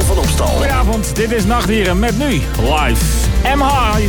Van. Goedenavond, dit is Nachtdieren met nu live M-High.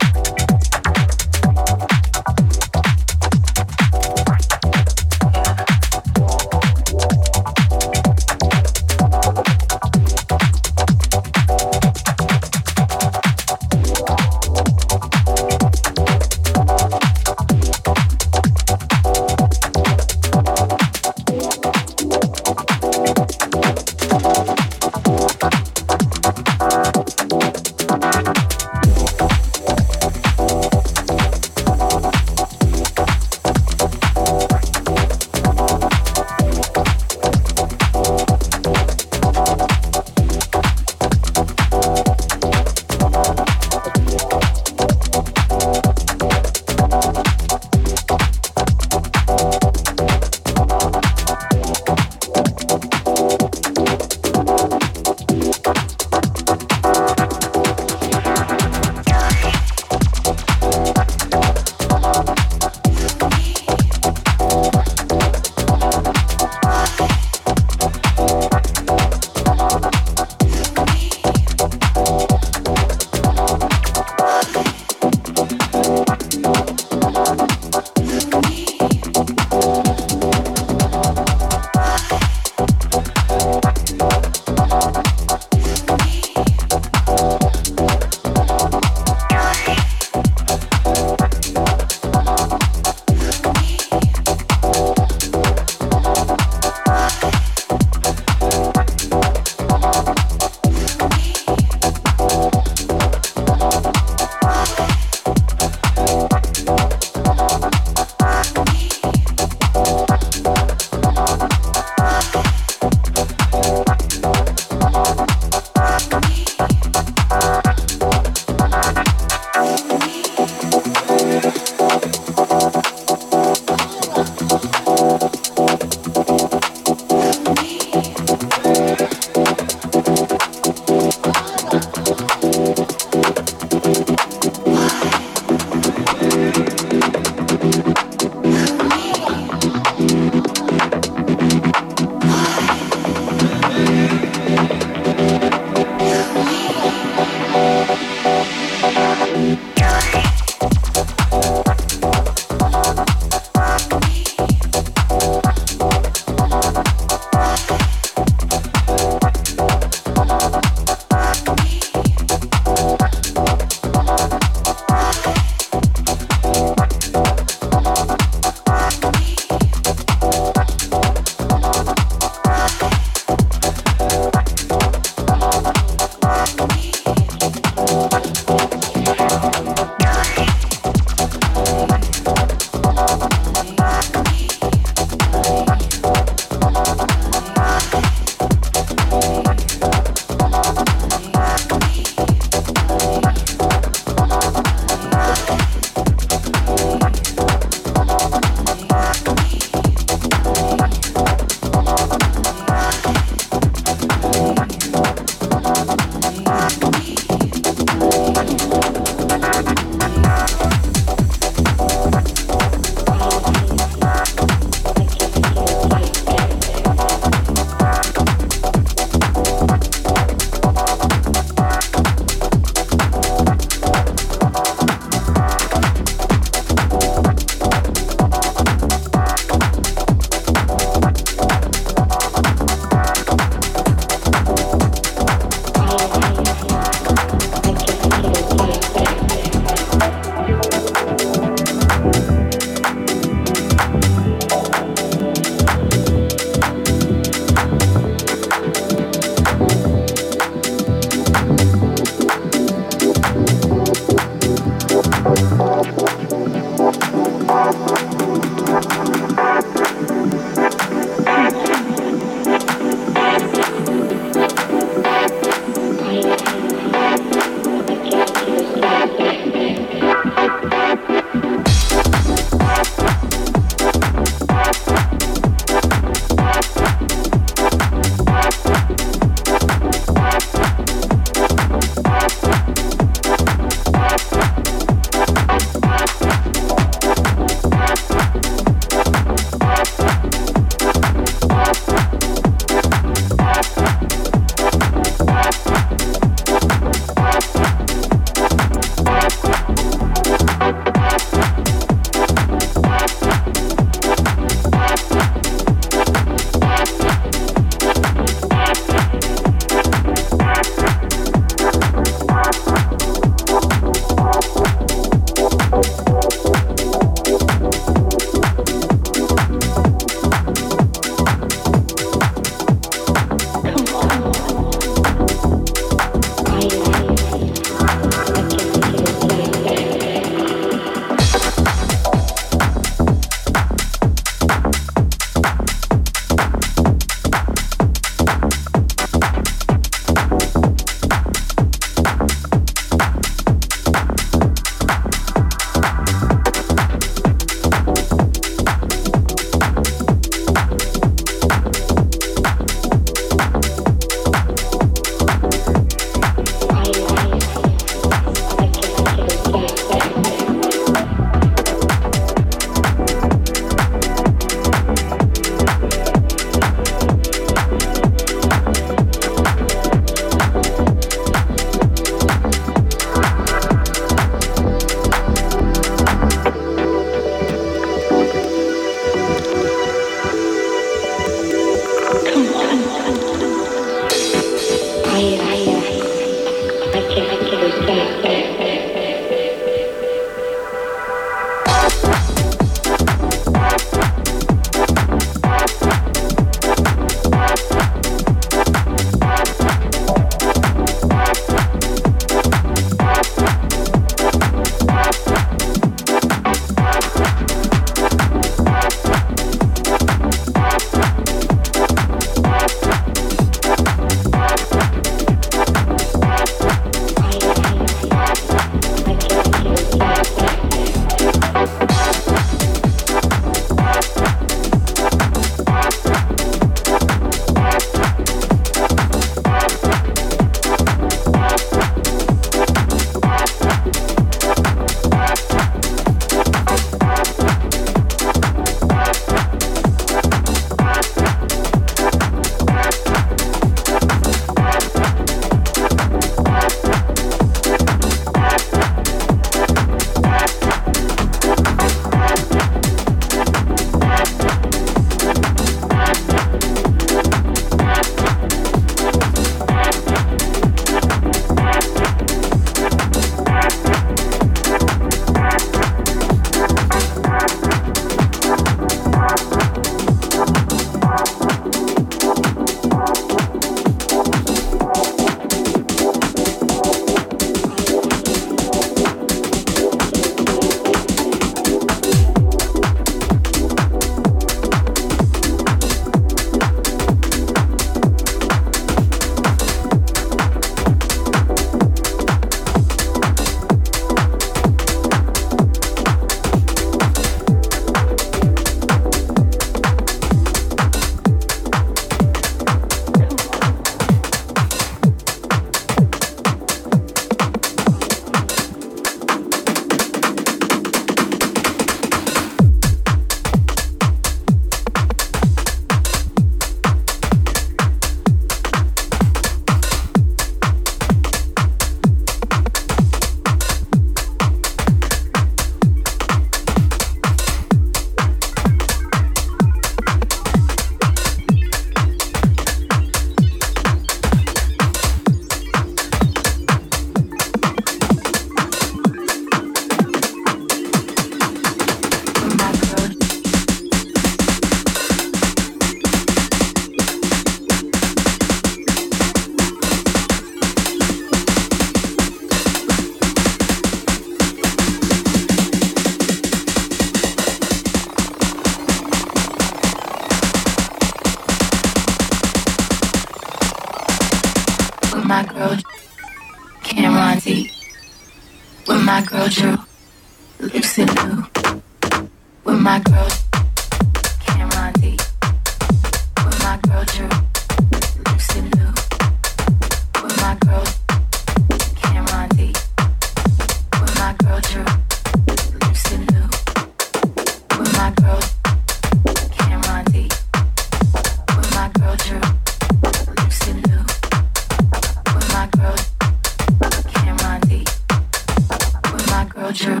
culture.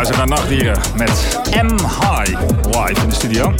luistert naar Nachtdieren met M High live in de studio.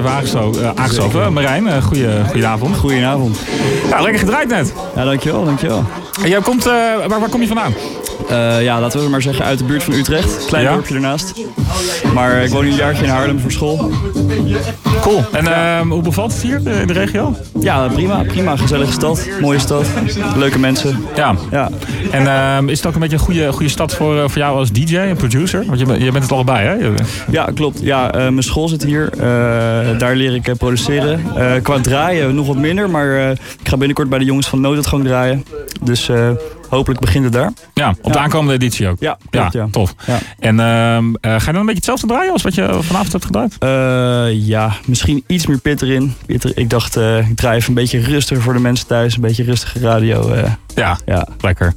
Even aangeschoven. Marijn, goeie, goedenavond. Goedenavond. Ja, lekker gedraaid net. Ja, dankjewel, dankjewel. En jij komt, waar, waar kom je vandaan? Uh, ja, laten we maar zeggen uit de buurt van Utrecht. Klein ja? dorpje ernaast. Maar ik woon nu een jaartje in Haarlem voor school. Cool. En uh, hoe bevalt het hier in de regio? Ja, prima. Prima. Gezellige stad. Mooie stad. Leuke mensen. Ja. ja. En uh, is het ook een beetje een goede, goede stad voor, voor jou als DJ en producer? Want je, je bent het allebei, hè? Ja, klopt. Ja, mijn school zit hier. daar leer ik produceren. qua draaien nog wat minder. Maar ik ga binnenkort bij de jongens van Noodutgang draaien. Dus hopelijk begint het daar. Ja, op de aankomende editie ook. Ja, klopt, ja, tof. Ja. En uh, ga je dan een beetje hetzelfde draaien als wat je vanavond hebt gedraaid? Uh, ja, misschien iets meer pit erin. Ik dacht, uh, ik draai even een beetje rustiger voor de mensen thuis. Een beetje rustige radio. Ja, ja, lekker.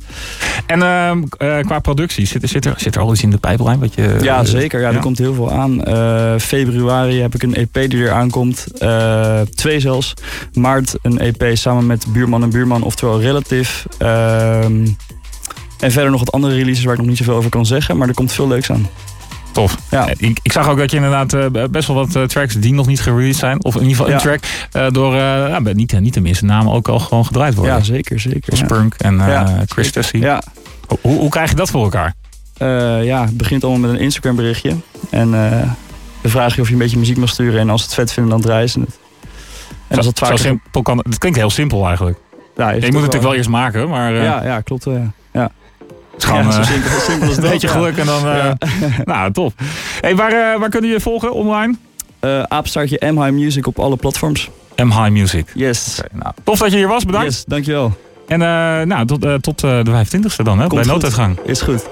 En ehm, qua productie, zit, zit, er, zit er al iets in de pijplijn? Wat je, ja, zeker. Ja, er komt heel veel aan. februari heb ik een EP die er aankomt. twee zelfs. Maart een EP samen met Buurman en Buurman, oftewel Relative. Ehm, en verder nog wat andere releases waar ik nog niet zoveel over kan zeggen. Maar er komt veel leuks aan. Tof. Ja. Eh, ik, ik, zag ook dat je inderdaad uh, best wel wat uh, tracks die nog niet gereleased zijn. Of in ieder geval een track uh, door, ja, niet, niet de minste namen ook al gewoon gedraaid worden. Ja, zeker. zeker Spunk en Chris Tessie. Ja. Hoe, hoe krijg je dat voor elkaar? ja, het begint allemaal met een Instagram berichtje. En dan vraag je of je een beetje muziek mag sturen. En als ze het vet vinden, dan draaien ze het. En als het vaak... simpel kan, het klinkt heel simpel eigenlijk. Ja, je moet het natuurlijk wel eerst maken, maar... ja, ja, klopt. ja. Het is gewoon ja, simpel, simpel als dat. Een beetje geluk en dan... Uh, nou, top. Hey, waar, uh, waar kunnen je volgen online? Uh, aapstaartje MH Music op alle platforms. MH Music. Yes. Okay, nou, tof dat je hier was, bedankt. Yes, dankjewel. En nou, tot, tot de 25e dan, hè, Komt bij nooduitgang. Is goed.